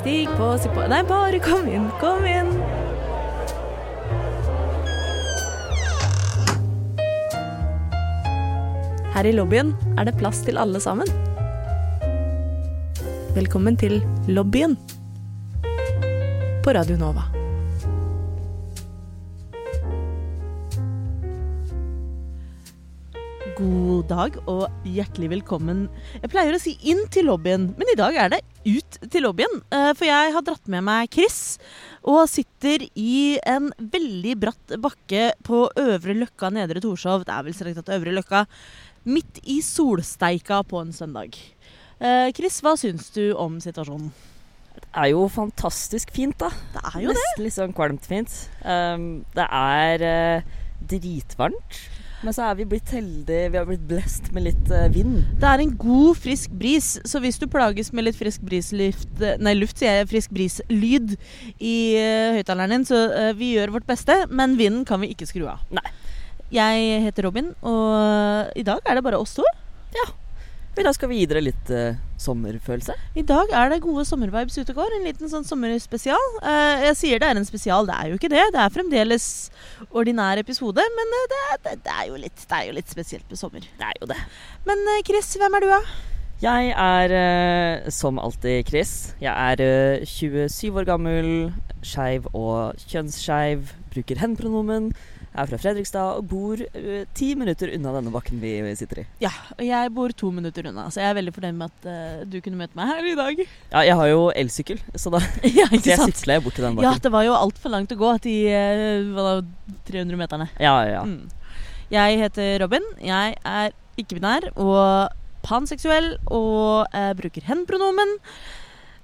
Stig på, stig på Nei, bare kom inn, kom inn. Her i lobbyen er det plass til alle sammen. Velkommen til lobbyen på Radio Nova. God dag og hjertelig velkommen. Jeg pleier å si inn til lobbyen, men i dag er det til lobbyen. Eh, For jeg har dratt med meg Chris og sitter i en veldig bratt bakke på Øvre Løkka Nedre Torshov. Det er vel strengt tatt Øvre Løkka. Midt i solsteika på en søndag. Eh, Chris, hva syns du om situasjonen? Det er jo fantastisk fint, da. Det er jo det. Nesten litt sånn kvalmt fint. Um, det er uh, dritvarmt. Men så er vi blitt heldige. Vi har blitt blest med litt uh, vind. Det er en god, frisk bris, så hvis du plages med litt frisk brisluft Nei, luft, sier jeg. Frisk brislyd i uh, høyttaleren din, så uh, vi gjør vårt beste, men vinden kan vi ikke skru av. Nei. Jeg heter Robin, og i dag er det bare oss to. I da skal vi gi dere litt uh, sommerfølelse. I dag er det gode sommervibes ute og går. En liten sånn sommerspesial. Eh, jeg sier det er en spesial, det er jo ikke det. Det er fremdeles ordinær episode, men eh, det, er- det, det, er jo litt, det er jo litt spesielt med sommer. Det er jo det. Men eh, Chris, hvem er du, da? Jeg er uh, som alltid Chris. Jeg er uh, 27 år gammel, skeiv og kjønnsskeiv. Bruker hen-pronomen. Er fra Fredrikstad og bor uh, ti minutter unna denne bakken vi sitter i. Ja, og jeg bor to minutter unna, så jeg er veldig fornøyd med at uh, du kunne møte meg her i dag. Ja, jeg har jo elsykkel, så da ja, så jeg sykler bort til den Ja, det var jo altfor langt å gå til uh, da, 300 meterne. Ja, ja, ja. Mm. Jeg heter Robin. Jeg er ikke-binær og panseksuell og eh, bruker hen-pronomen.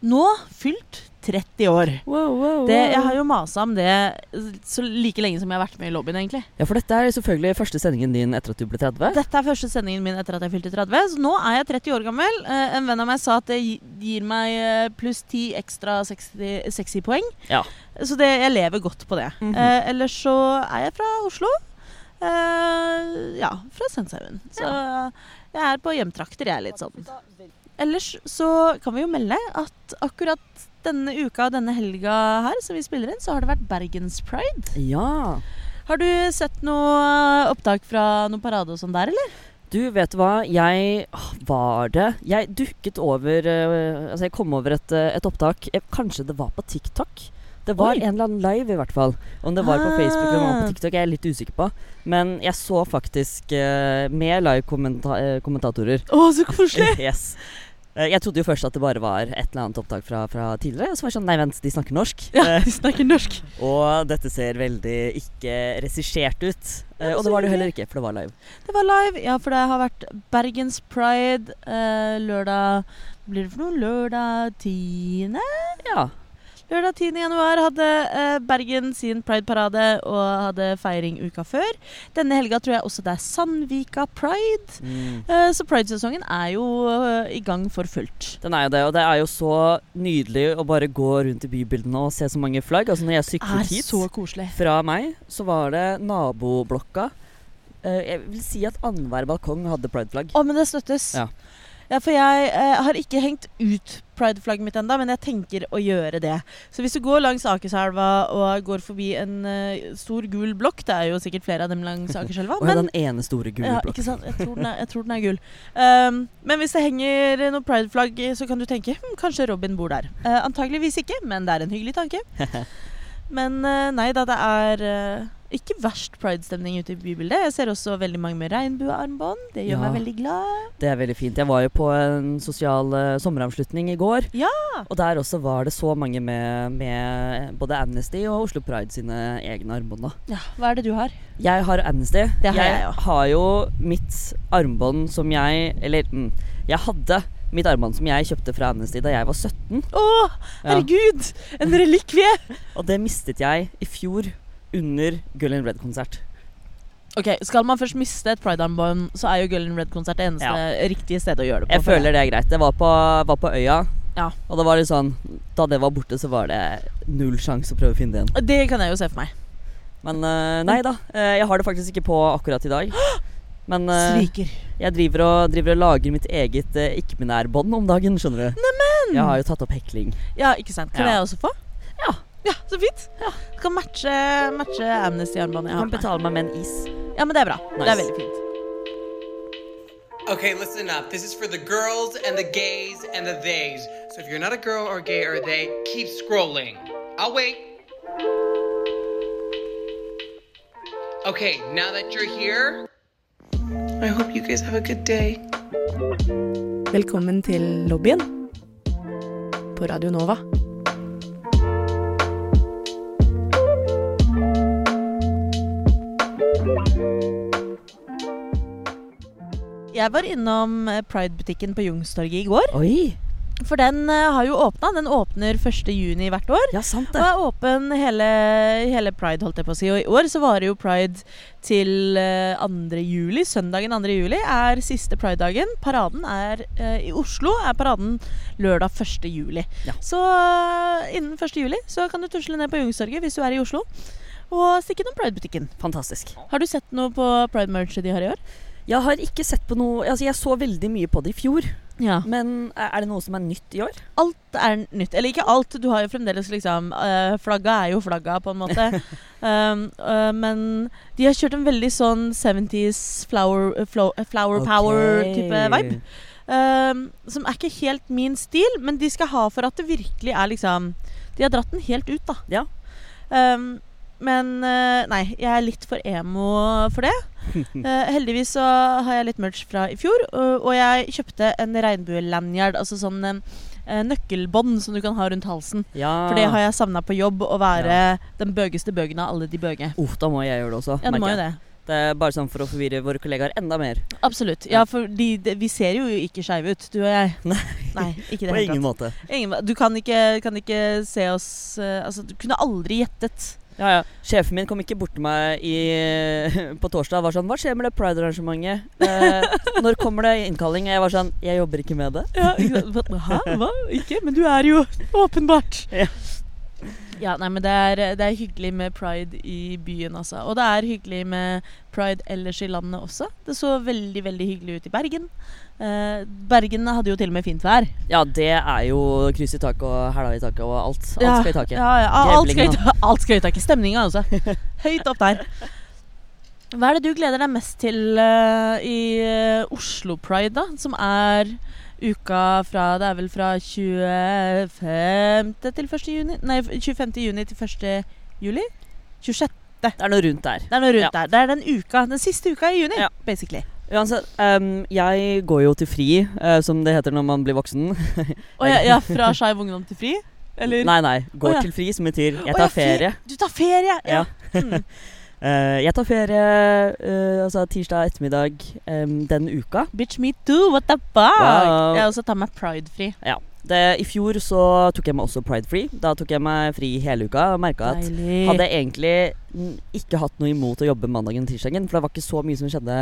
Nå fylt 30 år. Det, jeg har jo masa om det så like lenge som jeg har vært med i lobbyen, egentlig. Ja, for dette er selvfølgelig første sendingen din etter at du ble 30. Dette er første sendingen min etter at jeg fylte 30, så nå er jeg 30 år gammel. Eh, en venn av meg sa at det gir meg eh, pluss 10 ekstra sexy, sexy poeng. Ja. Så det, jeg lever godt på det. Mhm. eh, ellers så er jeg fra Oslo. Eh, ja, fra Sandshaugen. Så jeg er på hjemtrakter, jeg er litt sånn. Ellers så kan vi jo melde at akkurat denne uka og denne helga her som vi spiller inn, så har det vært Bergens Pride. Ja. Har du sett noe opptak fra noen parade og sånn der, eller? Du, vet du hva? Jeg Var det Jeg dukket over eh, Altså, jeg kom over et, eh, et opptak eh, Kanskje det var på TikTok? Det var Oi. en eller annen live, i hvert fall. Om det var på Facebook eller var Ah. på TikTok, jeg er litt usikker på. Men jeg så faktisk uh, med live-kommentatorer. Å, så koselig! yes. Eh, Jeg trodde jo først at det bare var et eller annet opptak fra, fra tidligere. Og så var det sånn Nei, vent, de snakker norsk. Ja, Eh, de snakker norsk. og dette ser veldig ikke regissert ut. Eh, Ja, og det var det jo heller ikke, for det var live. Det var live, ja, for det har vært Bergens Pride eh, lørdag Blir det for noe? Lørdag 10. Ja. Lørdag 10. januar hadde eh, Bergen sin Pride-parade og hadde feiring uka før. Denne helga tror jeg også det er Sandvika Pride. Mm. Eh, så Pride-sesongen er jo eh, i gang for fullt. Den er jo det, og det er jo så nydelig å bare gå rundt i bybildene og se så mange flagg. Altså når jeg syklet hit så fra meg, så var det naboblokka. Eh, jeg vil si at annenhver balkong hadde prideflagg. Å, men det støttes. Ja. Ja, for jeg eh, har ikke hengt ut prideflagget mitt ennå, men jeg tenker å gjøre det. Så hvis du går langs Akerselva og går forbi en uh, stor gul blokk Det er jo sikkert flere av dem langs Akerselva. Men den ene store gule ja, ikke sant? Jeg tror den er, tror den er gul. Um, men hvis det henger noe prideflagg, så kan du tenke hm, kanskje Robin bor der. Uh, antageligvis ikke, men det er en hyggelig tanke. Men uh, nei da, det er ikke verst pridestemning ute i bybildet. Jeg ser også veldig mange med regnbuearmbånd. Det gjør Ja. meg veldig glad. Det er veldig fint. Jeg var jo på en sosial uh, sommeravslutning i går. Ja! Og der også var det så mange med, med både Amnesty og Oslo Pride sine egne armbånd. ja. Hva er det du har? Jeg har Amnesty. Det har jeg også. har jo mitt armbånd som jeg Eller mm, jeg hadde mitt armbånd som jeg kjøpte fra Amnesty da jeg var 17. Å, Ja. herregud! En relikvie! Og det mistet jeg i fjor under Gull in Red-konsert. Ok, Skal man først miste et pride-armbånd, så er jo Gull in Red-konsert det eneste riktige stedet å gjøre det på. Jeg føler det er greit. Det var på, var på øya. Ja. Og det var litt sånn Da det var borte, så var det null sjanse å prøve å finne det igjen. Det kan jeg jo se for meg. Men uh, nei da. Uh, jeg har det faktisk ikke på akkurat i dag. Men uh, Sviker. jeg driver og, driver og lager mitt eget ikke-binærbånd om dagen, skjønner du. Neimen! Jeg har jo tatt opp hekling. Ja, ikke sant. Kan Ja. jeg også få? Ja. Så fint. Ja. Kan matche, matche Amnesty-armbåndet jeg har kan betale meg med en is. Ja, men det er bra. Det er veldig fint. Okay, listen up. This is for the girls and the gays and the theys. So if you're not a girl or gay or they, keep scrolling. I'll wait. Okay, now that you're here, I hope you guys have a good day. Velkommen til lobbyen på Radio Nova. Jeg var innom eh, Pride-butikken på Jungstorget i går. Oi! For den eh, har jo åpna. Den åpner 1. juni hvert år. Ja, sant det. Og er åpen hele, hele pride, holdt jeg på å si. Og i år så varer jo pride til eh, 2. juli. Søndagen 2. juli er siste pridedagen. Paraden er eh, I Oslo er paraden lørdag 1. juli. Ja. Så eh, innen 1. juli så kan du tusle ned på Jungstorget hvis du er i Oslo. Og stikke innom Pride-butikken. Fantastisk. Har du sett noe på pride-merchet de har i år? Jeg har ikke sett på noe Altså, jeg så veldig mye på det i fjor. Ja. Men er det noe som er nytt i år? Alt er nytt. Eller ikke alt. Du har jo fremdeles liksom øh, Flagga er jo flagga, på en måte. um, øh, men de har kjørt en veldig sånn 70s flower, flow, uh, flower power-type vibe. Um, som er ikke helt min stil, men de skal ha for at det virkelig er liksom De har dratt den helt ut, da. Ja. Um, men uh, nei, jeg er litt for emo for det. Uh, heldigvis så har jeg litt merch fra i fjor, og, jeg kjøpte en regnbue-lanyard, altså sånn uh, nøkkelbånd som du kan ha rundt halsen. Ja. For det har jeg savna på jobb, å være den bøgeste bøgen av alle de bøge. Oh, da må jeg gjøre det også. Ja, det må jo det. Det er bare sånn for å forvirre våre kollegaer enda mer. Absolutt. Ja, for de, de, vi ser jo ikke skeive ut, du og jeg. Nei. Nei ikke det På ingen måte. Ingen, du kan ikke, kan ikke se oss Altså, du kunne aldri gjettet. Ja, ja. Sjefen min kom ikke bort til meg i, på torsdag og var sånn 'Hva skjer med det pride-arrangementet?' Eh, 'Når kommer det innkalling?' Jeg var sånn 'Jeg jobber ikke med det'. Ja? Hæ? Hva? Ikke? Men du er jo åpenbart. Ja. Ja, nei, men det er, det er hyggelig med pride i byen, altså. Og det er hyggelig med pride ellers i landet også. Det så veldig, veldig hyggelig ut i Bergen. Eh, Bergen hadde jo til og med fint vær. Ja, det er jo kryss i taket og hæla i taket og alt. Alt Ja, skal i taket. Ja, ja, alt skal i alt skal i taket. Stemninga også. Høyt opp der. Hva er det du gleder deg mest til uh, i uh, Oslo Pride, da? Som er uka fra Det er vel fra 25. til 1. juni? Nei, 25. juni til 1. juli? 26. Det er noe rundt der. Det er noe rundt Ja. der. Det er den uka, den siste uka i juni, Ja. basically. Uansett, um, jeg går jo til fri, uh, som det heter når man blir voksen. oh, ja, ja, fra Skeiv Ungdom til Fri? Eller? Nei, nei. Går oh, til fri, som betyr jeg tar ja, ferie. Du tar ferie! Ja. Ja. Mm. Eh, jeg tar ferie uh, altså tirsdag ettermiddag um, den uka. Bitch me too, what the fuck? Wow. Jeg også tar meg pride-fri. Ja. Det, I fjor så tok jeg meg også pride-free. Da tok jeg meg fri hele uka og merka at hadde jeg egentlig ikke hatt noe imot å jobbe mandagen og tirsdagen, for det var ikke så mye som skjedde.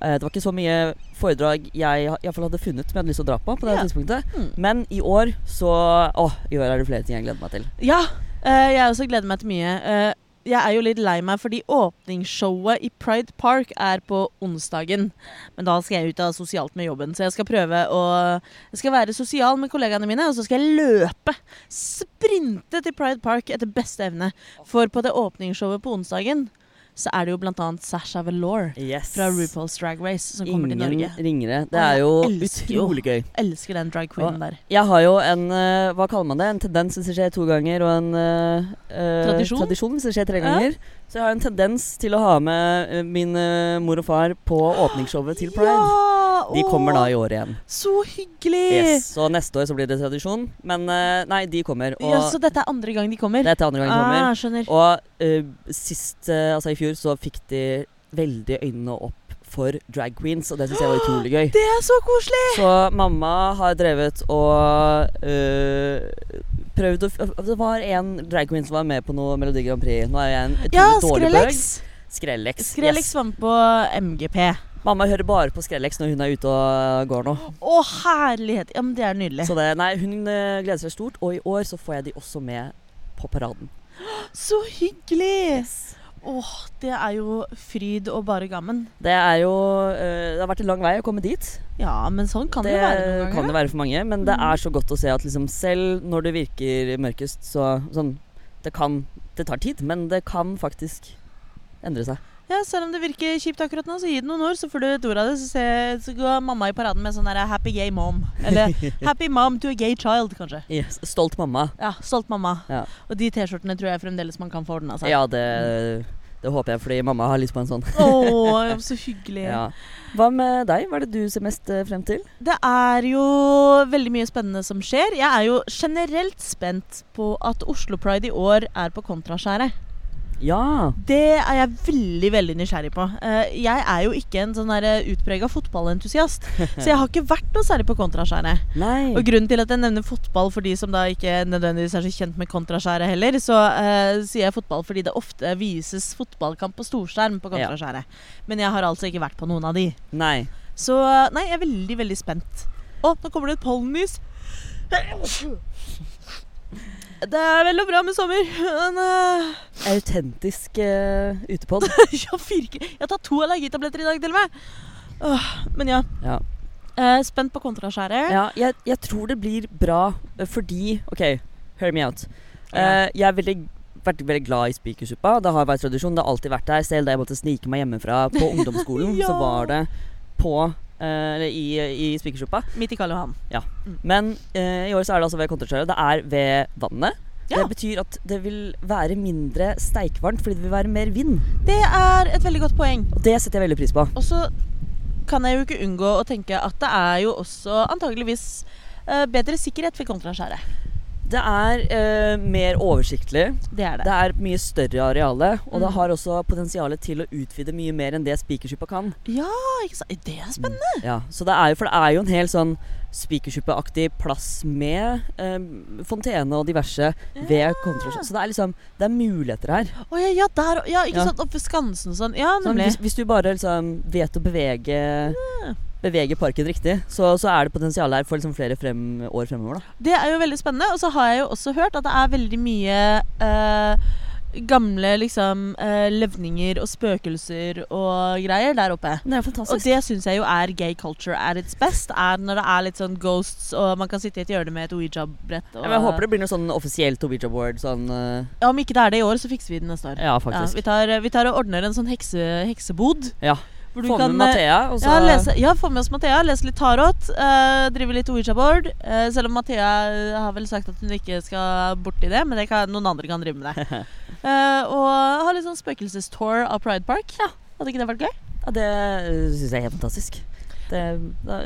Eh, det var ikke så mye foredrag jeg iallfall hadde funnet som jeg hadde lyst til å dra på på det Ja. tidspunktet. Mm. Men i år så Å, i år er det flere ting jeg gleder meg til. Ja, jeg også gleder meg til mye. Jeg er jo litt lei meg fordi åpningsshowet i Pride Park er på onsdagen. Men da skal jeg ut av sosialt med jobben, så jeg skal prøve å Jeg skal være sosial med kollegaene mine, og så skal jeg løpe. Sprinte til Pride Park etter beste evne. For på det åpningsshowet på onsdagen så er det jo annet Sasha Velour Yes. fra RuPaul's Drag Race som kommer til Ingen Norge. ringere. Det er jo utrolig gøy. Elsker den drag queenen der. Jeg har jo en eh, Hva kaller man det? En tendens hvis det skjer to ganger, og en eh, Tradisjon? tradisjon hvis det skjer tre Ja. Så jeg har en tendens til å ha med eh, min eh, mor og far på åpningsshowet til Pride. Ja! De kommer da i år igjen. Så hyggelig! Yes, Så neste år så blir det tradisjon. Men eh, nei, de kommer. Og Ja, så dette er andre gang de kommer? dette er andre gang de kommer. Ah, skjønner. Og uh, sist, uh, altså i fjor, så fikk de veldig øynene opp for drag queens, og det syns jeg var utrolig gøy. Det er så koselig! Så mamma har drevet og øh, prøvd å f Det var en drag queen som var med på noe Melodi Grand Prix. Nå er jeg en utrolig Ja, dårlig Skrellex. bøg. Skrellex. Skrellex Yes. var med på MGP. Mamma hører bare på Skrellex når hun er ute og går nå. Å, herlighet. Ja, men det er nydelig. Så det, nei, hun øh, gleder seg stort, og i år så får jeg de også med på paraden. Så hyggelig! Åh, det er jo fryd og bare gammen. Det er jo eh, Det har vært en lang vei å komme dit. Ja, men sånn kan det, det være noen kan ganger. det være for mange, men det Mm. er så godt å se at liksom selv når det virker mørkest, så sånn Det kan Det tar tid, men det kan faktisk endre seg. Ja, Selv om det virker kjipt akkurat nå, så gi det noen år, så får du et ord av det. Så, se, så går mamma i paraden med sånn der 'happy gay mom'. Eller 'happy mom to a gay child', kanskje. Yes. Stolt mamma. Ja, Stolt mamma. Ja. Og de T-skjortene tror jeg fremdeles man kan få ordna seg. Ja, det, det håper jeg, fordi mamma har lyst på en sånn. Åh, så hyggelig. Ja. Hva med deg? Hva er det du ser mest eh, frem til? Det er jo veldig mye spennende som skjer. Jeg er jo generelt spent på at Oslo Pride i år er på Kontraskjæret. Ja. Det er jeg veldig veldig nysgjerrig på. Eh, Jeg er jo ikke en sånn utprega fotballentusiast, så jeg har ikke vært noe særlig på Kontraskjæret. Og grunnen til at jeg nevner fotball for de som da ikke nødvendigvis er så kjent med Kontraskjæret heller, så uh, sier jeg fotball fordi det ofte vises fotballkamp på storskjerm på Kontraskjæret. Men jeg har altså ikke vært på noen av de. Nei. Så nei, jeg er veldig, veldig spent. Å, nå kommer det et pollennys. Det er vel og bra med sommer, men uh... Autentisk uh, utepod. jeg, har jeg har tatt to allergitabletter i dag til og med. Uh, men ja. Ja. Uh, spent på Kontraskjæret. Ja, jeg, jeg tror det blir bra fordi OK, hear me out. Ja. Jeg er veldig, vært veldig glad i spikersuppa. Det har vært tradisjon. Det har alltid vært der. Selv da jeg måtte snike meg hjemmefra på ungdomsskolen, Ja. så var det på eller i, i spikersuppa. Midt i Karl Johan. Men eh, i år så er det altså ved kontraskjæret. Det er ved vannet. Ja. Det betyr at det vil være mindre steikvarmt fordi det vil være mer vind. Det er et veldig godt poeng. Og det setter jeg veldig pris på. Og så kan jeg jo ikke unngå å tenke at det er jo også antageligvis eh, bedre sikkerhet ved Kontraskjæret. Det er eh, mer oversiktlig. Det er det. Det er mye større areale, og det Mm. har også potensialet til å utvide mye mer enn det spikersuppa kan. Ja? Det er spennende. Ja, så det er jo, for det er jo en hel sånn spikersuppeaktig plass med eh, fontene og diverse ved kontrasjon. Så det er liksom Det er muligheter her. Å ja, ja, der Ja, ikke Ja. sant? Oppe ved Skansen og sånn. Ja, Sånn, hvis, hvis du bare liksom vet å bevege Bevege parken riktig, så, så er det potensial her for liksom flere frem, år fremover. da Det er jo veldig spennende. Og så har jeg jo også hørt at det er veldig mye eh, gamle liksom eh, levninger og spøkelser og greier der oppe. Det er Og det syns jeg jo er gay culture at its best. Er når det er litt sånn ghosts, og man kan sitte i et hjørne med et Ouija-brett. ja, men jeg håper det blir noe sånn offisielt Ouija board. Sånn eh, Ja, Om ikke det er det i år, så fikser vi det neste år. Ja, Ja, faktisk. vi, tar, vi tar og ordner en sånn hekse, heksebod. Ja. Hvor du Få kan, med eh, Mathea, og så Ja, lese, ja, få med oss Mathea. Lese litt tarot. Uh, drive litt Ouija-board. Eh, selv om Mathea har vel sagt at hun ikke skal borti det, men det kan, noen andre kan drive med det. Eh, og ha litt sånn spøkelsestour av Pride Park. Ja, Hadde ikke det vært gøy? Ja, det syns jeg er helt fantastisk. Det, da,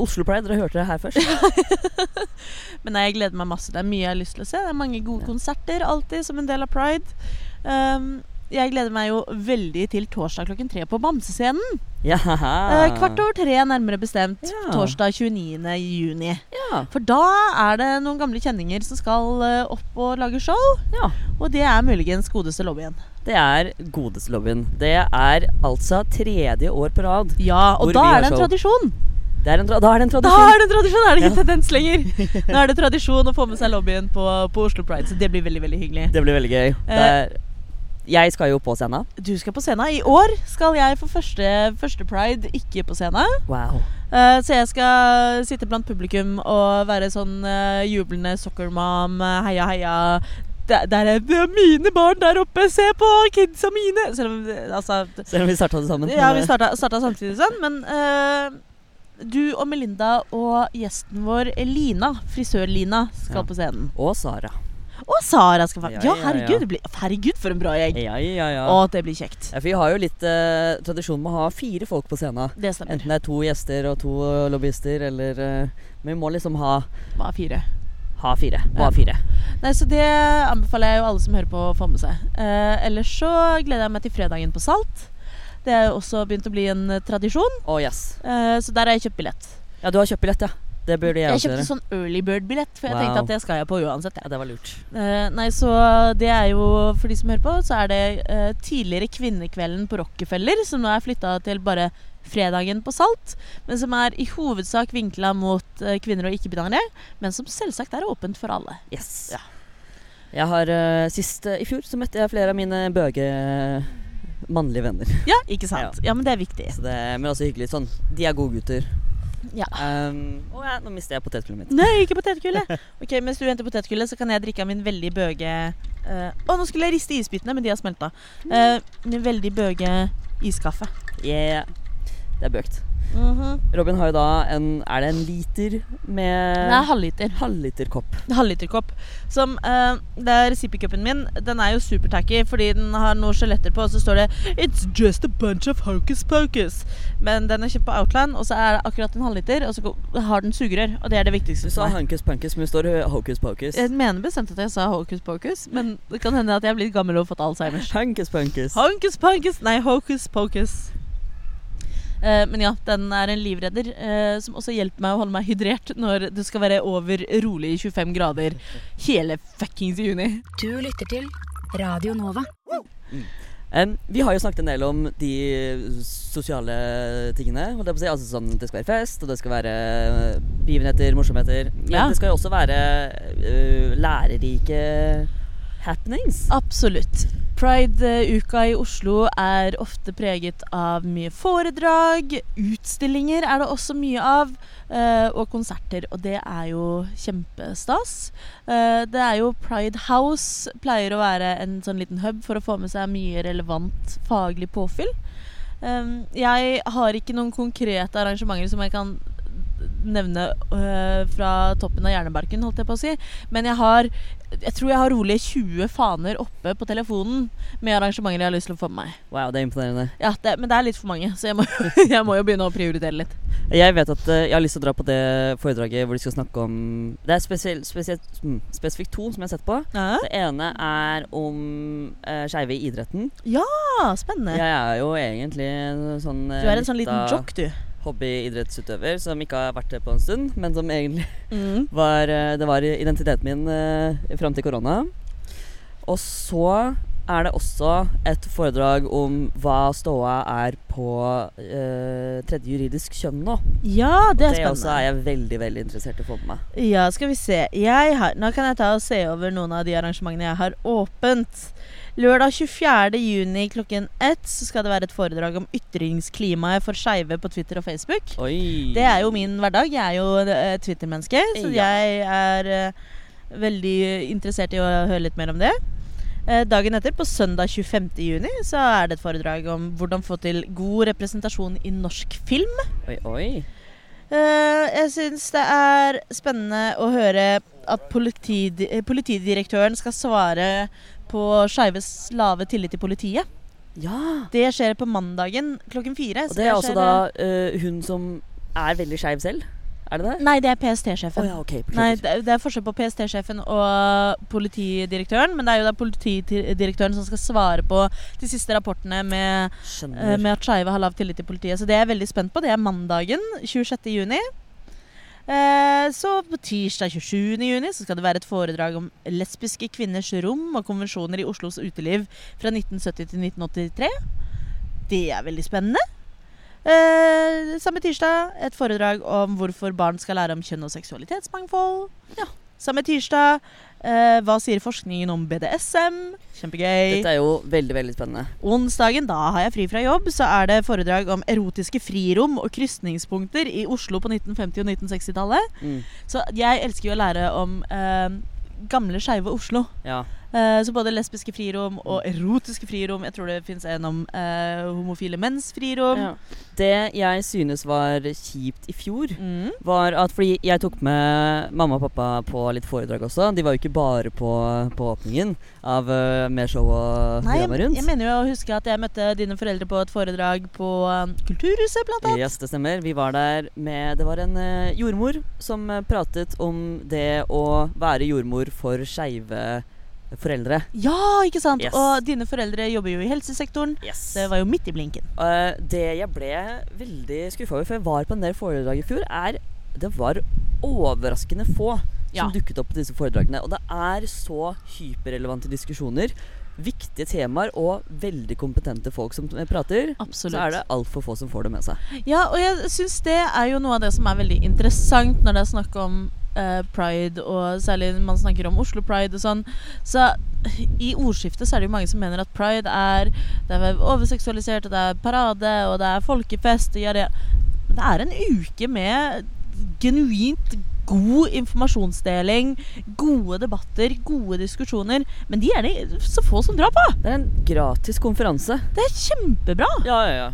Oslo Pride, dere hørte det her først. Men nei, jeg gleder meg masse. Det er mye jeg har lyst til å se. Det er mange gode konserter alltid som en del av Pride. Um, jeg gleder meg jo veldig til torsdag klokken tre på Bamsescenen. Ja. Eh, kvart over tre, nærmere bestemt. Ja. Torsdag 29. juni. Ja. For da er det noen gamle kjenninger som skal eh, opp og lage show. ja. Og det er muligens godeste lobbyen. Det er godeste lobbyen. Det er altså tredje år på rad. Ja, og da er det en show. tradisjon. Det er en da er det en tradisjon. Da er det en tradisjon, er det ikke Ja. tendens lenger. Nå er det tradisjon å få med seg lobbyen på, på Oslo Pride, så det blir veldig veldig hyggelig. Det blir veldig gøy. Det er, jeg skal jo på scenen. Du skal på scenen. I år skal jeg for første, første pride ikke på scenen. Wow. Uh, så jeg skal sitte blant publikum og være sånn uh, jublende soccer-mom, eh, heia, heia. Der, der er det er mine barn der oppe, se på kidsa mine! Selv om altså, Selv om vi starta det sammen. Ja, vi starta, starta samtidig sånn, men uh, du og Melinda og gjesten vår Lina, frisør-Lina, skal Ja. på scenen. Og Sara. Og Sara skal være Ja, herregud, blir, herregud for en bra gjeng! Ja, ja, ja. Å, det blir kjekt. Ja, for vi har jo litt eh, tradisjon med å ha fire folk på scenen. Det stemmer. Enten det er to gjester og to lobbyister, eller eh, Men vi må liksom ha, Hva er fire? ha fire. Må ha fire. Nei, så det anbefaler jeg jo alle som hører på å få med seg. Eh, ellers så gleder jeg meg til fredagen på Salt. Det er jo også begynt å bli en tradisjon, Å, yes. eh, så der har jeg kjøpt billett. Ja, du har kjøpt billett, ja. Det burde jeg, Jeg kjøpte sånn early bird-billett, for jeg Wow. tenkte at det skal jeg på uansett. Ja, det var lurt. Uh, nei, så det er jo, for de som hører på, så er det uh, tidligere Kvinnekvelden på Rockefeller, som nå er flytta til bare fredagen på Salt, men som er i hovedsak vinkla mot uh, kvinner og ikke-binære, men som selvsagt er åpent for alle. Yes. Ja. Jeg har Sist i fjor så møtte jeg flere av mine bøge mannlige venner. Ja, ikke sant? Ja, men det er viktig. Så det, men også hyggelig. Sånn, de er gode gutter. Ja. Um, å ja, nå mister jeg potetgullet mitt. Nei, ikke potetgullet. Ok, Mens du henter potetgullet, så kan jeg drikke av min veldig bøge Å, uh, oh, nå skulle jeg riste isbitene, men de har smelta. Uh, min veldig bøge iskaffe. Yeah. Det er bøkt. Mhm. Robin har jo da en Er det en liter med Nei, er halvliter. halvliterkopp? Halvliterkopp. Som uh, Det er sippy-cupen min. Den er jo supertacky fordi den har noen skjeletter på, og så står det 'It's just a bunch of hocus pocus'. Men den er kjøpt på Outland, og så er det akkurat en halvliter, og så har den sugerør. Og det er det viktigste Du sa hocus pocus hunkus punkus, men det står eh, hocus pocus. Jeg mener bestemt at jeg sa hocus pocus, men det kan hende at jeg er blitt gammel og fått Alzheimers. Hunkus punkus. Honkus ponkus Nei, hocus pocus. Eh, men ja, den er en livredder eh, som også hjelper meg å holde meg hydrert når det skal være over rolig 25 grader hele fuckings juni. Du lytter til Radio Nova. Um, vi har jo snakket en del om de sosiale tingene. holdt jeg på å si. Altså sånn, Det skal være fest, og det skal være eh, begivenheter, morsomheter. Men Ja. det skal jo også være uh, lærerike happenings. Absolutt. Pride-uka i Oslo er ofte preget av mye foredrag. Utstillinger er det også mye av. eh, og konserter. Og det er jo kjempestas. Eh, det er jo Pride House pleier å være en sånn liten hub for å få med seg mye relevant faglig påfyll. Jeg har ikke noen konkrete arrangementer som jeg kan nevne øh, fra toppen av hjernebarken, holdt jeg på å si. Men jeg har Jeg tror jeg har rolig 20 faner oppe på telefonen med arrangementer jeg har lyst til å få med meg. Wow, det er imponerende. Ja, det, Men det er litt for mange, så jeg må, jeg må jo begynne å prioritere litt. Jeg vet at eh, jeg har lyst til å dra på det foredraget hvor de skal snakke om Det er spesielt, spesielt, mm, spesifikt to som jeg har sett på. Ja, Det ene er om uh, skeive i idretten. Ja, spennende. Jeg er jo egentlig sånn uh, Du er en sånn liten jock, du. Hobbyidrettsutøver som ikke har vært det på en stund, men som egentlig Mm. var eh, Det var identiteten min uh, fram til korona. Og så er det også et foredrag om hva ståa er på eh, tredje juridisk kjønn nå. Ja, det er Det også spennende. er jeg veldig veldig interessert i å få med meg. Ja, skal vi se. Har, nå kan jeg ta og se over noen av de arrangementene jeg har åpent. Lørdag 24. juni klokken ett så skal det være et foredrag om ytringsklimaet for skeive på Twitter og Facebook. Oi. Det er jo min hverdag. Jeg er jo eh, Twitter-menneske, så Ja. jeg er uh, veldig interessert i å høre litt mer om det. Eh, dagen etter, på søndag 25. juni, så er det et foredrag om hvordan få til god representasjon i norsk film. Oi, oi. Jeg syns det er spennende å høre at politidi politidirektøren skal svare på skeives lave tillit til politiet. Ja. Det skjer på mandagen klokken fire. Og det er også da uh, hun som er veldig skeiv selv? Er det det? Nei, det er PST-sjefen. ja, ok. Nei, det, det er forskjell på PST-sjefen og politidirektøren. Men det er jo da politidirektøren som skal svare på de siste rapportene med, uh, med at skeive har lav tillit til politiet. Så det er jeg veldig spent på. Det er mandagen 26. juni. Eh, så på tirsdag 27. juni så skal det være et foredrag om lesbiske kvinners rom og konvensjoner i Oslos uteliv fra 1970 til 1983. Det er veldig spennende. Eh, samme tirsdag et foredrag om hvorfor barn skal lære om kjønn og seksualitetsmangfold. Ja. Samme tirsdag eh, hva sier forskningen om BDSM? Kjempegøy. Dette er jo veldig, veldig spennende. Onsdagen, da har jeg fri fra jobb, så er det foredrag om erotiske frirom og krysningspunkter i Oslo på 1950- og 1960-tallet. Mm. Så jeg elsker jo å lære om uh, gamle skeive Oslo. Ja. Eh, så både lesbiske frirom og erotiske frirom. Jeg tror det fins en om eh, homofile menns frirom. ja. Det jeg synes var kjipt i fjor, Mm. var at fordi jeg tok med mamma og pappa på litt foredrag også. De var jo ikke bare på, på åpningen av uh, mer show og Nei, drama rundt. jeg mener jo å huske at jeg møtte dine foreldre på et foredrag på eh, Kulturhuset, blant annet. Yes, det stemmer. Vi var der med Det var en uh, jordmor som eh, pratet om det å være jordmor for skeive foreldre. Ja, ikke sant? Yes. Og dine foreldre jobber jo i helsesektoren. Yes. Det var jo midt i blinken. Uh, det jeg ble veldig skuffa over, for jeg var på en del foredrag i fjor, er det var overraskende få Ja. som dukket opp på disse foredragene. Og det er så hyperrelevante diskusjoner. Viktige temaer og veldig kompetente folk som prater. Absolutt. Så er det altfor få som får det med seg. Ja, og jeg syns det er jo noe av det som er veldig interessant når det er snakk om eh, pride, og særlig når man snakker om Oslo Pride og sånn, så i ordskiftet så er det jo mange som mener at pride er Det er overseksualisert, og det er parade, og det er folkefest og ja, Det er en uke med genuint god informasjonsdeling, gode debatter, gode diskusjoner. Men de er det så få som drar på! Det er en gratis konferanse. Det er kjempebra! Ja, ja, ja.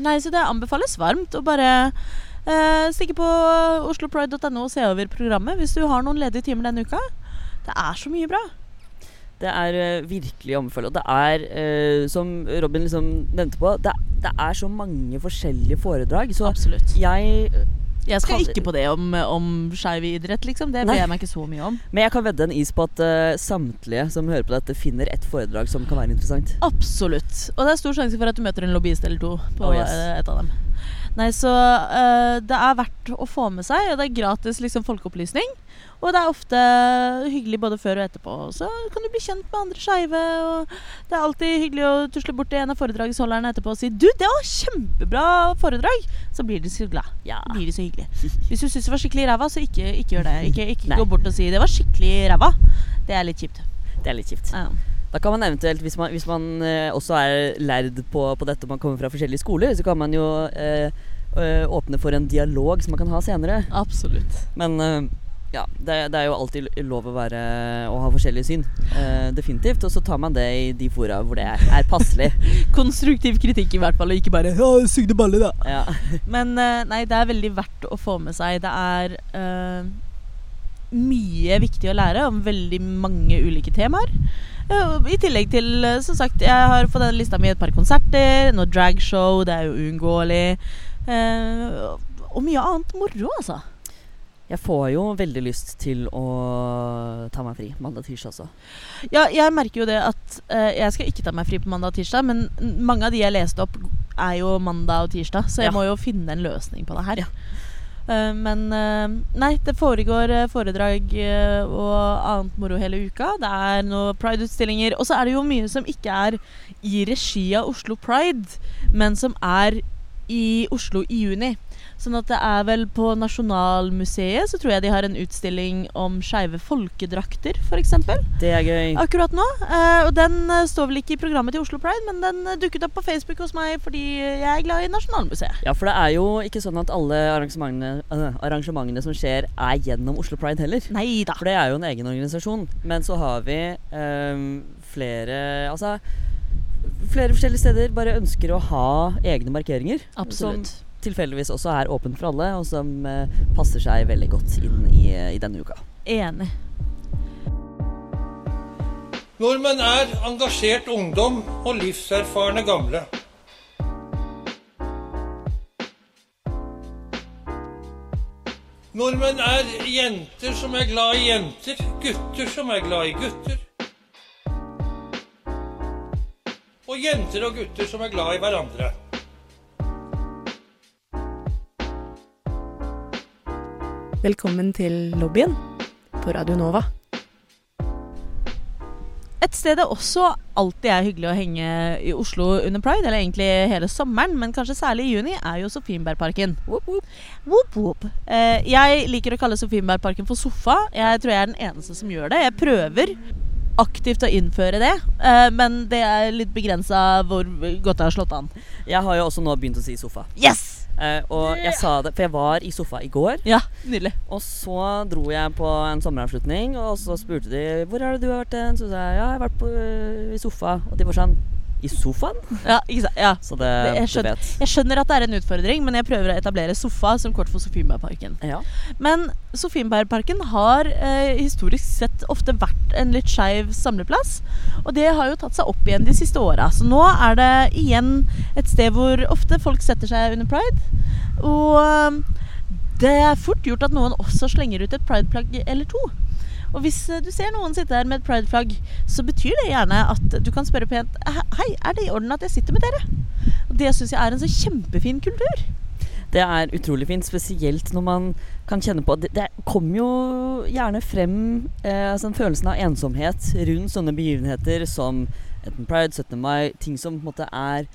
Nei, så det anbefales varmt å bare eh, stikke på oslopride.no og se over programmet hvis du har noen ledige timer denne uka. Det er så mye bra. Det er eh, virkelig omfølgelig. Og det er, eh, som Robin liksom nevnte på, det, det er så mange forskjellige foredrag. Så Absolutt. jeg Jeg skal ikke på det om, om skeiv idrett, liksom. Det ber bryr jeg meg ikke så mye om. Men jeg kan vedde en is på at uh, samtlige som hører på dette, finner et foredrag som kan være interessant. Absolutt. Og det er stor sjanse for at du møter en lobbyist eller to på Oh, yes. et av dem. Nei, så uh, det er verdt å få med seg, og det er gratis liksom, folkeopplysning. Og det er ofte hyggelig både før og etterpå. Så kan du bli kjent med andre skeive. Og det er alltid hyggelig å tusle bort til en av foredragsholderne etterpå og si 'Du, det var kjempebra foredrag!' Så blir de så glad. Ja. Blir de så hyggelig. Hvis du syns det var skikkelig ræva, så ikke, ikke gjør det. Ikke, ikke gå bort og si 'det var skikkelig ræva'. Det er litt kjipt. Det er litt kjipt. Ja. Da kan man eventuelt, hvis man, hvis man eh, også er lærd på, på dette og man kommer fra forskjellige skoler, så kan man jo eh, eh, åpne for en dialog som man kan ha senere. Absolutt. Men eh, ja, det, det er jo alltid lov å være å ha forskjellige syn. eh, definitivt. Og så tar man det i de fora hvor det er, er passelig. Konstruktiv kritikk i hvert fall, og ikke bare 'Å, sugde balle', da. Ja. Men eh, nei, det er veldig verdt å få med seg. Det er eh, mye viktig å lære om veldig mange ulike temaer. I tillegg til, eh, som sagt, jeg har på den lista mi et par konserter, noe dragshow, det er jo uunngåelig. eh, og mye annet moro, altså. Jeg får jo veldig lyst til å ta meg fri mandag tirsdag også. Ja, jeg merker jo det at eh, jeg skal ikke ta meg fri på mandag og tirsdag, men mange av de jeg leste opp, er jo mandag og tirsdag, så jeg Ja. må jo finne en løsning på det her. Ja. Eh, men eh, nei, det foregår eh, foredrag og annet moro hele uka. Det er noen Pride-utstillinger. Og så er det jo mye som ikke er i regi av Oslo Pride, men som er i Oslo i juni. Sånn at det er vel på Nasjonalmuseet så tror jeg de har en utstilling om skeive folkedrakter, f.eks. Det er gøy. Akkurat nå. Eh, og den eh, står vel ikke i programmet til Oslo Pride, men den eh, dukket opp på Facebook hos meg fordi jeg er glad i Nasjonalmuseet. Ja, for det er jo ikke sånn at alle arrangementene, arrangementene som skjer, er gjennom Oslo Pride heller. Nei da. For det er jo en egen organisasjon. Men så har vi um, flere Altså flere forskjellige steder bare ønsker å ha egne markeringer. Absolutt. Som tilfeldigvis også er åpent for alle, og som eh, passer seg veldig godt inn i, i denne uka. Enig. Nordmenn er engasjert ungdom og livserfarne gamle. Nordmenn er jenter som er glad i jenter, gutter som er glad i gutter. Og jenter og gutter som er glad i hverandre. Velkommen til lobbyen på Radio Nova. Et sted det også alltid er hyggelig å henge i Oslo under pride, eller egentlig hele sommeren, men kanskje særlig i juni, er jo Sofienbergparken. Eh, jeg liker å kalle Sofienbergparken for sofa. Jeg tror jeg er den eneste som gjør det. Jeg prøver aktivt å innføre det, eh, men det er litt begrensa hvor godt det har slått an. Jeg har jo også nå begynt å si sofa. Yes! Eh, og jeg sa det, for jeg var i sofa i går. Ja, nydelig. Og så dro jeg på en sommeravslutning, og så spurte de hvor er det du har vært hen. Så sa jeg ja, jeg har vært på, øh, i sofa. Og de var sånn i sofaen? Ja? Ja. Så det, Det- jeg skjønner. Jeg skjønner at det er en utfordring, men jeg prøver å etablere sofa som kort for Sofienbergparken. Ja. Men Sofienbergparken har eh, historisk sett ofte vært en litt skeiv samleplass. Og det har jo tatt seg opp igjen de siste åra. Så nå er det igjen et sted hvor ofte folk setter seg under pride. Og eh, det er fort gjort at noen også slenger ut et prideplagg eller to. Og hvis eh, du ser noen sitte her med et prideflagg, så betyr det gjerne at du kan spørre pent Hei, er det i orden at jeg sitter med dere? Og det syns jeg er en så kjempefin kultur. Det er utrolig fint, spesielt når man kan kjenne på Det, det kommer jo gjerne frem eh, altså følelsen av ensomhet rundt sånne begivenheter som enten Pride, 17. mai, ting som på en måte er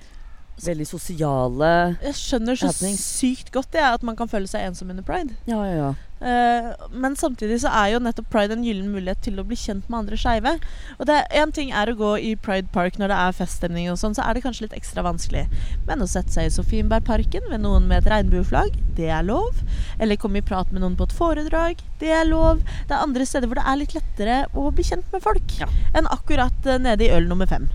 Veldig sosiale Jeg skjønner så Happenings. sykt godt det, at man kan føle seg ensom under pride. Ja, ja, ja. Eh, men samtidig så er jo nettopp pride en gyllen mulighet til å bli kjent med andre skeive. Og det Én ting er å gå i Pride Park når det er feststemning, og sånn, så er det kanskje litt ekstra vanskelig. Men å sette seg i Sofienbergparken ved noen med et regnbueflagg, det er lov. Eller komme i prat med noen på et foredrag, det er lov. Det er andre steder hvor det er litt lettere å bli kjent med folk Ja. enn akkurat eh, nede i øl nummer fem.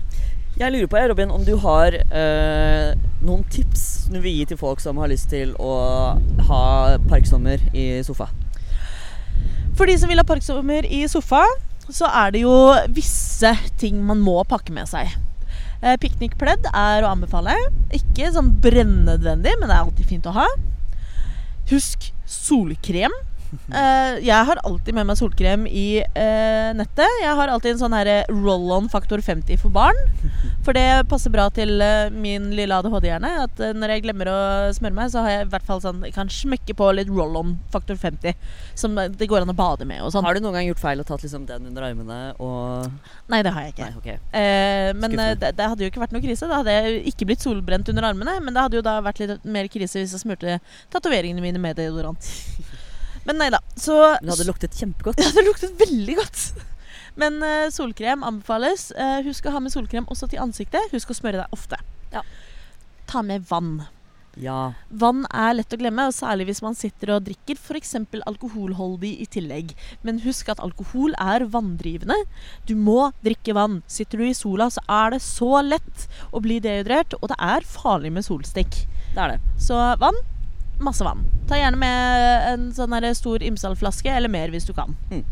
Jeg lurer på, Robin, om du har eh, noen tips du vil gi til folk som har lyst til å ha parksommer i sofa? For de som vil ha parksommer i sofa, så er det jo visse ting man må pakke med seg. Eh, Piknikpledd er å anbefale. Ikke sånn brennødvendig, men det er alltid fint å ha. Husk solkrem. Eh, jeg har alltid med meg solkrem i uh, nettet. Jeg har alltid en sånn her roll-on faktor 50 for barn. For det passer bra til uh, min lille ADHD-hjerne. At eh, når jeg glemmer å smøre meg, så har jeg i hvert fall sånn Jeg kan smekke på litt roll-on faktor 50. Som eh, det går an å bade med og sånn. Har du noen gang gjort feil og tatt liksom den under armene og Nei, det har jeg ikke. Nei, okay. Eh, men eh, det, det hadde jo ikke vært noe krise. Da hadde jeg ikke blitt solbrent under armene. Men det hadde jo da vært litt mer krise hvis jeg smurte tatoveringene mine med deodorant. Men nei da. Så Men det hadde luktet kjempegodt. Ja, det luktet veldig godt. Men uh, solkrem anbefales. Uh, husk å ha med solkrem også til ansiktet. Husk å smøre deg ofte. Ja. Ta med vann. Ja. Vann er lett å glemme, og særlig hvis man sitter og drikker f.eks. alkoholholdig i tillegg. Men husk at alkohol er vanndrivende. Du må drikke vann. Sitter du i sola, så er det så lett å bli dehydrert, og det er farlig med solstikk. Det er det. Så vann, masse vann. Ta gjerne med en sånn stor Imsdal-flaske, eller mer hvis du kan. Mm.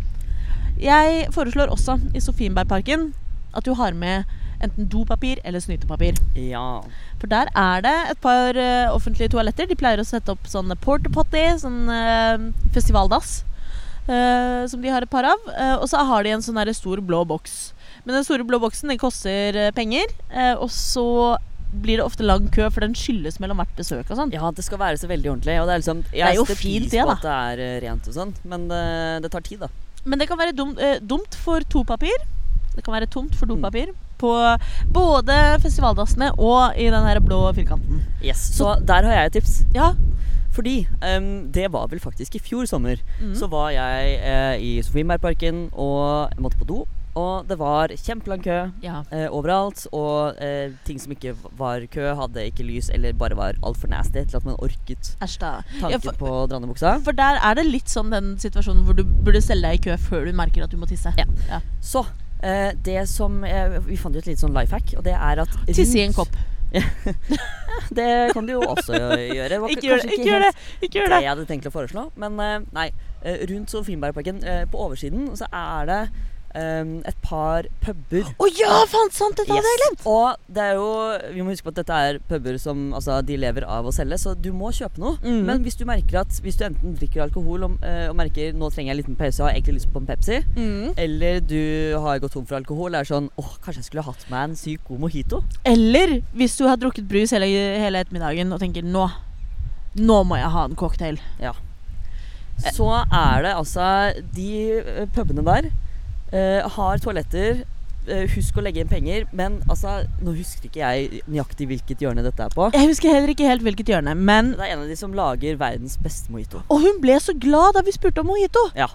Jeg foreslår også i Sofienbergparken at du har med enten dopapir eller snytepapir. Ja. For der er det et par eh, offentlige toaletter. De pleier å sette opp sånn porta potty, sånn eh, festivaldass, uh, som de har et par av. Og så har de en sånn stor blå boks. Men den store blå boksen den koster penger, og så blir det ofte lang kø, for den skylles mellom hvert besøk og sånn. ja, det skal være så veldig ordentlig. Og det er liksom Jeg er jo fint, det, da. at det er eh, rent og sånn, men det, det tar tid, da. Men det kan være dum, eh, dumt for topapir. Det kan være tomt for Mm. på både festivaldassene og i den her blå firkanten. Yes. Så der har jeg et tips. Ja. Fordi um, det var vel faktisk i fjor sommer. Mm. Så var jeg eh, i Sofienbergparken og jeg måtte på do. Og det var kjempelang kø ja. eh, overalt. Og eh, ting som ikke var kø, hadde ikke lys eller bare var altfor nasty til at man orket tanken Ja, for, på drannebuksa. for der er det litt sånn den situasjonen hvor du burde stelle deg i kø før du merker at du må tisse. Ja. Ja. Så eh, det som eh, Vi fant jo et lite sånn life hack, og det er at Tisse i en kopp. Det kan du jo også gjøre. Var Ikke gjør det! Ikke gjør det! Ikke gjør det det. jeg hadde tenkt å foreslå. Men eh, nei. eh, rundt Sofienbergparken, på oversiden, så er det eh, et par puber. Å ja, faen sant! Dette hadde jeg glemt! Og det er jo Vi må huske på at dette er puber som altså, de lever av å selge, så du må kjøpe noe. Mm. Men hvis du merker at Hvis du enten drikker alkohol og, eh, og merker nå trenger jeg en liten pause og har egentlig lyst på en Pepsi, Mm. eller du har gått tom for alkohol, er sånn åh, kanskje jeg skulle hatt meg en sykt god mojito. Eller hvis du har drukket brus hele, hele ettermiddagen og tenker nå nå må jeg ha en cocktail. Så er det altså De eh, pubene der eh, har toaletter. Uh, husk å legge inn penger, men altså Nå husker ikke jeg nøyaktig hvilket hjørne dette er på. Jeg husker heller ikke helt hvilket hjørne, men Det er en av de som lager verdens beste mojito. Og hun ble så glad da vi spurte om mojito. Ja.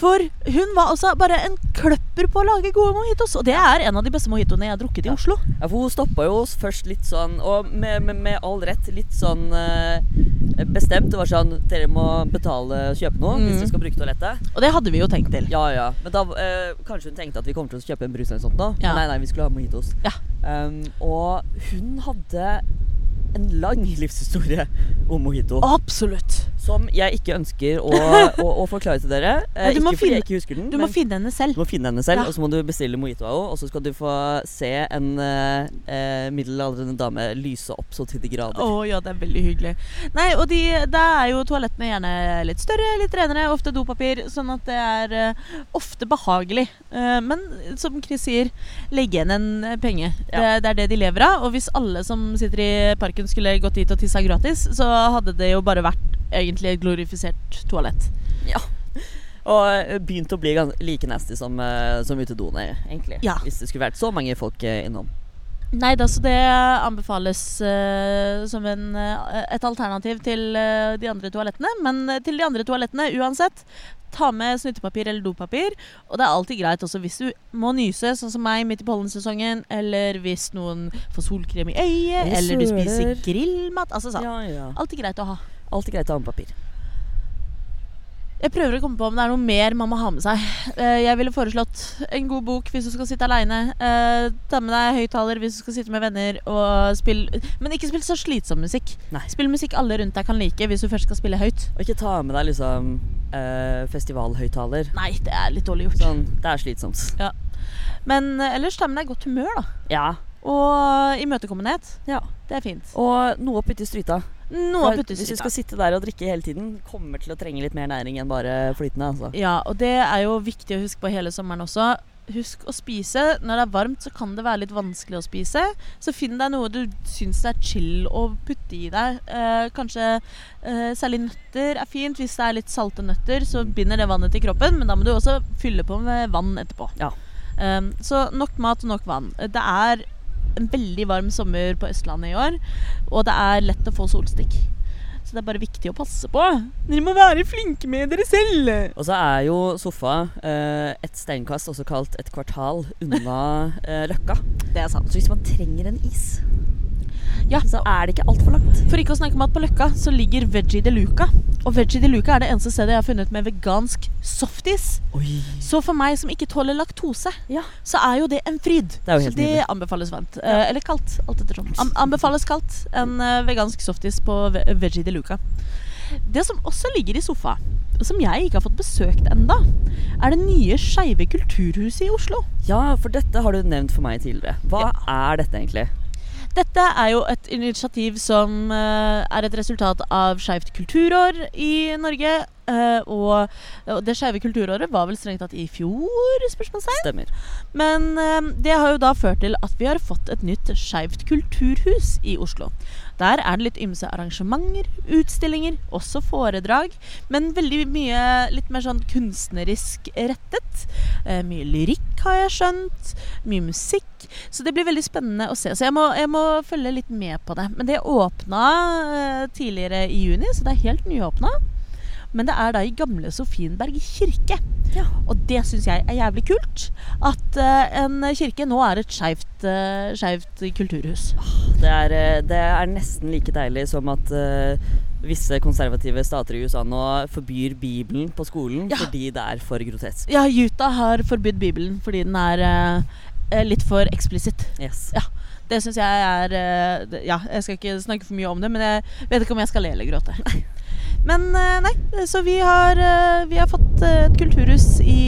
For hun var altså bare en kløpper på å lage gode mojitos. Og det er en av de beste mojitoene jeg har drukket i Ja. Oslo. Ja, for hun stoppa jo oss først litt sånn, og med, med, med all rett litt sånn eh, bestemt. Det var sånn Dere må betale og kjøpe noe hvis Mm. dere skal bruke toalettet. Og det hadde vi jo tenkt til. Ja, ja. Men da eh, kanskje hun tenkte at vi kommer til å kjøpe en brus eller noe sånt nå. Ja. Nei, nei, vi skulle ha mojitos. Ja. Um, og hun hadde en lang livshistorie om mojito. Absolutt. Som jeg ikke ønsker å, å, å forklare til dere. Eh, ikke fordi jeg ikke husker den. Du må finne henne selv. du må finne henne selv, Ja. og så må du bestille mojito av henne. Og så skal du få se en eh, eh, middelaldrende dame lyse opp så til de grader. Å ja, det er veldig hyggelig. Nei, og de, der er jo toalettene gjerne litt større, litt renere, ofte dopapir, sånn at det er eh, ofte behagelig. Eh, men som Chris sier, legg igjen en penge. penge. Det, det er det de lever av. Og hvis alle som sitter i parken skulle gått dit og tissa gratis, så hadde det jo bare vært egentlig et glorifisert toalett. Ja. Og begynte begynt å bli like nasty som, uh, som utedoene, egentlig. Ja. Hvis det skulle vært så mange folk eh, innom. Nei da, så det anbefales uh, som en, eh, et alternativ til uh, de andre toalettene. Men eh, til de andre toalettene, uansett, ta med snyttepapir eller dopapir. Og det er alltid greit også hvis du må nyse, sånn som meg midt i pollensesongen. Eller hvis noen får solkrem i øyet, Eller eller du spiser grillmat. Altså sånn. Ja, ja. Alltid greit å ha. Alltid greit å ha med papir. Jeg prøver å komme på om det er noe mer man må ha med seg. Eh, Jeg ville foreslått en god bok hvis du skal sitte aleine. Ta med deg høyttaler hvis du skal sitte med venner. Og spille Men ikke spill så slitsom musikk. Nei. Spill musikk alle rundt deg kan like hvis du først skal spille høyt. Og ikke ta med deg liksom eh, festivalhøyttaler. Nei, det er litt dårlig gjort. Sånn, det er slitsomt. Men eh, ellers ta med deg godt humør, da. Ja. Og imøtekommenhet. ja. Det er fint. Og noe opp uti stryta. Noe putte Hvis du skal sitte der og drikke hele tiden, kommer til å trenge litt mer næring enn bare flytende. Altså. Ja, og det er jo viktig å huske på hele sommeren også. Husk å spise. Når det er varmt, så kan det være litt vanskelig å spise. Så finn deg noe du syns er chill å putte i deg. Eh, kanskje eh, særlig nøtter er fint. Hvis det er litt salte nøtter, så binder det vannet til kroppen. Men da må du også fylle på med vann etterpå. Ja. Um, så nok mat og nok vann. Det er en veldig varm sommer på Østlandet i år, og det er lett å få solstikk. Så det er bare viktig å passe på. Dere må være flinke med dere selv. Og så er jo sofa eh, et steinkast, også kalt et kvartal, unna eh, Løkka. Det er sant. Så hvis man trenger en is, Ja. så er det ikke altfor langt. For ikke å snakke om at på Løkka så ligger Veggie de Luca. Og Veggie de Luca er det eneste stedet jeg har funnet med vegansk softis. Oi. Så for meg som ikke tåler laktose, Ja. så er jo det en fryd. Det er så det anbefales varmt. Eh, eller kaldt, alt ettersom. An anbefales kaldt. En eh, vegansk softis på ve Veggie de Luca. Det som også ligger i sofa, som jeg ikke har fått besøkt enda, er det nye Skeive kulturhuset i Oslo. Ja, for dette har du nevnt for meg tidligere. Hva er dette egentlig? Dette er jo et initiativ som eh, er et resultat av Skeivt kulturår i Norge. Eh, og, og det skeive kulturåret var vel strengt tatt i fjor, spørsmålstegn. Stemmer. Men uh, det har jo da ført til at vi har fått et nytt Skeivt kulturhus i Oslo. Der er det litt ymse arrangementer, utstillinger, også foredrag. Men veldig mye litt mer sånn kunstnerisk rettet. Uh, mye lyrikk har jeg skjønt. Mye musikk. Så det blir veldig spennende å se. Så jeg må, jeg må følge litt med på det. Men det åpna eh, tidligere i juni, så det er helt nyåpna. Men det er da i gamle Sofienberg kirke. Ja. Og det syns jeg er jævlig kult. At uh, en kirke nå er et skeivt uh, kulturhus. Det er, eh, det er nesten like deilig som at uh, visse konservative stater i USA nå forbyr Bibelen på skolen Ja. fordi det er for grotesk. Ja, Utah har forbudt Bibelen fordi den er litt for eksplisitt. Yes. Ja. Det syns jeg er Ja, jeg skal ikke snakke for mye om det, men jeg vet ikke om jeg skal le eller gråte. Men eh, nei, så vi har, eh, vi har fått eh, et kulturhus i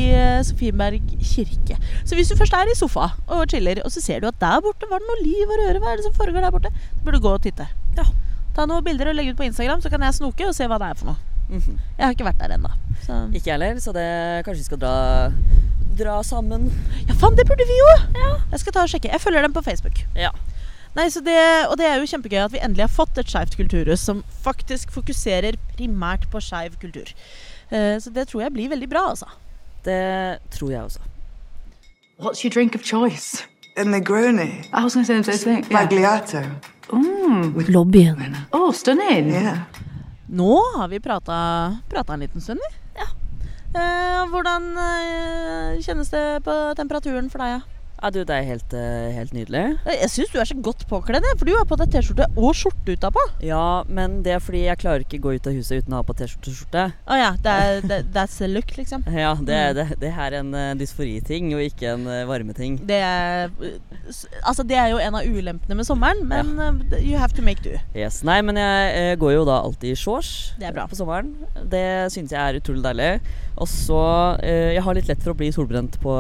Sofienberg kirke. Så hvis du først er i sofa og chiller, og så ser du at der borte var det noe liv og røre, hva er det som foregår der borte? Så burde du gå og titte. Ja. Ta noen bilder og legge ut på Instagram, så kan jeg snoke og se hva det er for noe. Mhm. Jeg har ikke vært der ennå. Ikke jeg heller, så det kanskje vi skal dra, dra sammen. Ja, faen, det burde vi jo! Jeg skal ta og sjekke. Jeg følger dem på Facebook. Ja. Nei, så det, Og det er jo kjempegøy at vi endelig har fått et skeivt kulturhus som faktisk fokuserer primært på skeiv kultur. Uh, så det tror jeg blir veldig bra, altså. Det tror jeg også. What's your drink of choice? A Negroni. I was going to say the same thing. Yeah. Mm. Lobbyen. Oh, stunning. Yeah. Nå har vi prata, prata en liten stund, vi. Ja. Uh, hvordan uh, kjennes det på temperaturen for deg? Ja? Ja, du, det er helt, eh, helt nydelig. Eh, Jeg syns du er så godt påkledd, for du har på deg T-skjorte og skjorte utapå. Ja, men det er fordi jeg klarer ikke gå ut av huset uten å ha på T-skjorte og skjorte. Å ja, det er, det, that's the look, liksom. Ja, det, det, det, her er en uh, dysforiting og ikke en varmeting. Det er, altså det er jo en av ulempene med sommeren, men ja. you have to make do. Yes. Nei, men jeg eh, går jo da alltid i shorts Det er bra. på sommeren. Det syns jeg er utrolig deilig. Og så eh, Jeg har litt lett for å bli solbrent på,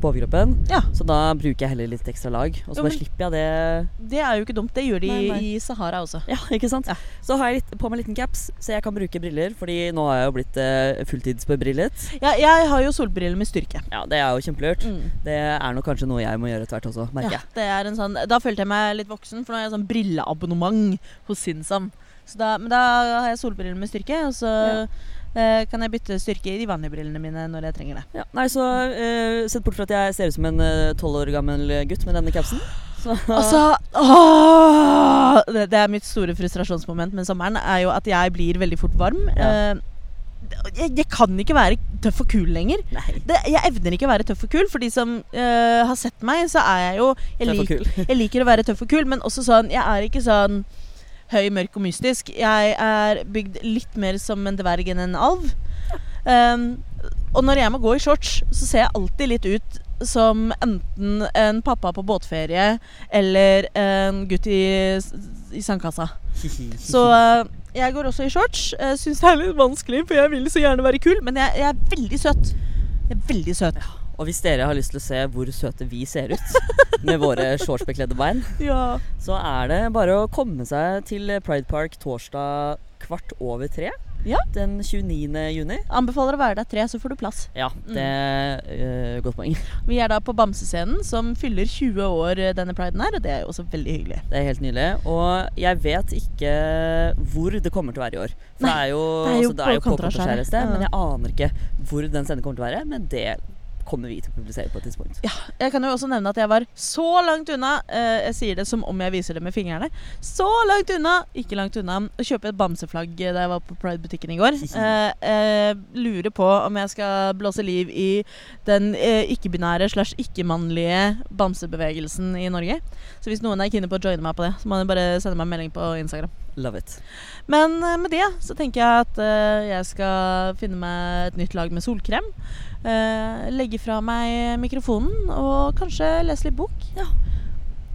på overkroppen, Ja, så da bruker jeg heller litt ekstra lag. Og så bare slipper jeg det. det er jo ikke dumt. Det gjør de Nei, nei. i Sahara også. Ja, ikke sant? Ja. Så har jeg litt, på meg en liten caps, så jeg kan bruke briller. Fordi nå har jeg jo blitt eh, fulltidsbebrillet. Ja, jeg har jo solbriller med styrke. Ja, det er jo kjempelurt. Mm. Det er nok kanskje noe jeg må gjøre etter hvert også, merker Ja, jeg. det er en sånn, da følte jeg meg litt voksen, for nå har jeg sånn brilleabonnement hos Sinsam. Så da, men da har jeg solbriller med styrke, og så eh, kan jeg bytte styrke i de vanlige brillene mine når jeg trenger det. Ja, nei, så eh, Sett bort fra at jeg ser ut som en tolv år gammel gutt med denne capsen, så Altså åh, det, det er mitt store frustrasjonsmoment med sommeren, er jo at jeg blir veldig fort varm. Ja. Eh, jeg, jeg kan ikke være tøff og kul lenger. Det, jeg evner ikke å være tøff og kul. For de som eh, har sett meg, så er jeg jo jeg, lik, jeg liker å være tøff og kul, men også sånn Jeg er ikke sånn høy, mørk og mystisk. Jeg er bygd litt mer som en dverg enn en alv. Um, og når jeg må gå i shorts, så ser jeg alltid litt ut som enten en pappa på båtferie eller en gutt i, i sandkassa. Så eh, jeg går også i shorts. Uh, Syns det er litt vanskelig, for jeg vil så gjerne være kul. Men jeg, jeg er veldig søt. Jeg er veldig søt. Og hvis dere har lyst til å se hvor søte vi ser ut med våre shortsbekledde bein, Ja. så er det bare å komme seg til Pride Park torsdag kvart over tre. Ja. Den 29. juni. Anbefaler å være der tre, så får du plass. Ja, det er øh, godt poeng. Vi er da på Bamsescenen, som fyller 20 år eh, denne priden her, og det er jo også veldig hyggelig. Det er helt nydelig. Og jeg vet ikke hvor det kommer til å være i år. For Nei, det er jo, det er jo altså, det er jo på. Kontraskjæret sted, Ja. men jeg aner ikke hvor den scenen kommer til å være. Men det kommer vi til å publisere på et tidspunkt. Ja, jeg kan jo også nevne at jeg var så langt unna eh, Jeg sier det som om jeg viser det med fingrene. Så langt unna, ikke langt unna, å kjøpe et bamseflagg da jeg var på Pride-butikken i går. Eh, eh, lurer på om jeg skal blåse liv i den eh, ikke-binære slash ikke-mannlige bamsebevegelsen i Norge. Så hvis noen er keen på å joine meg på det, så må de bare sende meg en melding på Instagram. Love it. Men eh, med det så tenker jeg at eh, jeg skal finne meg et nytt lag med solkrem. Eh, legge fra meg mikrofonen og kanskje lese litt bok. Jeg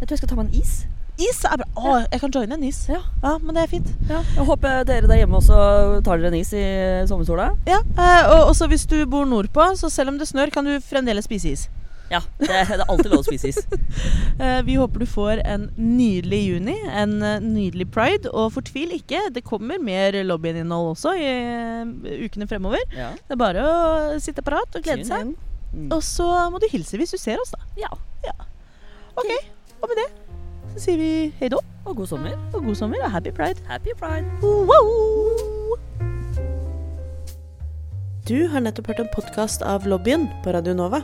tror jeg skal ta meg en is. Is er bra. Å, jeg kan joine en is. Ja. men det er fint. Jeg håper dere der hjemme også tar dere en is i sommersola. Ja, eh, Og også hvis du bor nordpå, så selv om det snør, kan du fremdeles spise is. Ja, det, det er alltid lov å spise is. Eh, vi håper du får en nydelig juni, en eh, nydelig pride. Og fortvil ikke, det kommer mer lobbyinnhold også i eh, ukene fremover. Ja. Det er bare å sitte parat og glede seg. Mm. Og så må du hilse hvis du ser oss, da. Ja. Ok, og med det så sier vi hei da, Og god sommer. og god sommer, og happy pride. Happy pride. Wow! Du har nettopp hørt en podkast av Lobbyen på Radio Nova.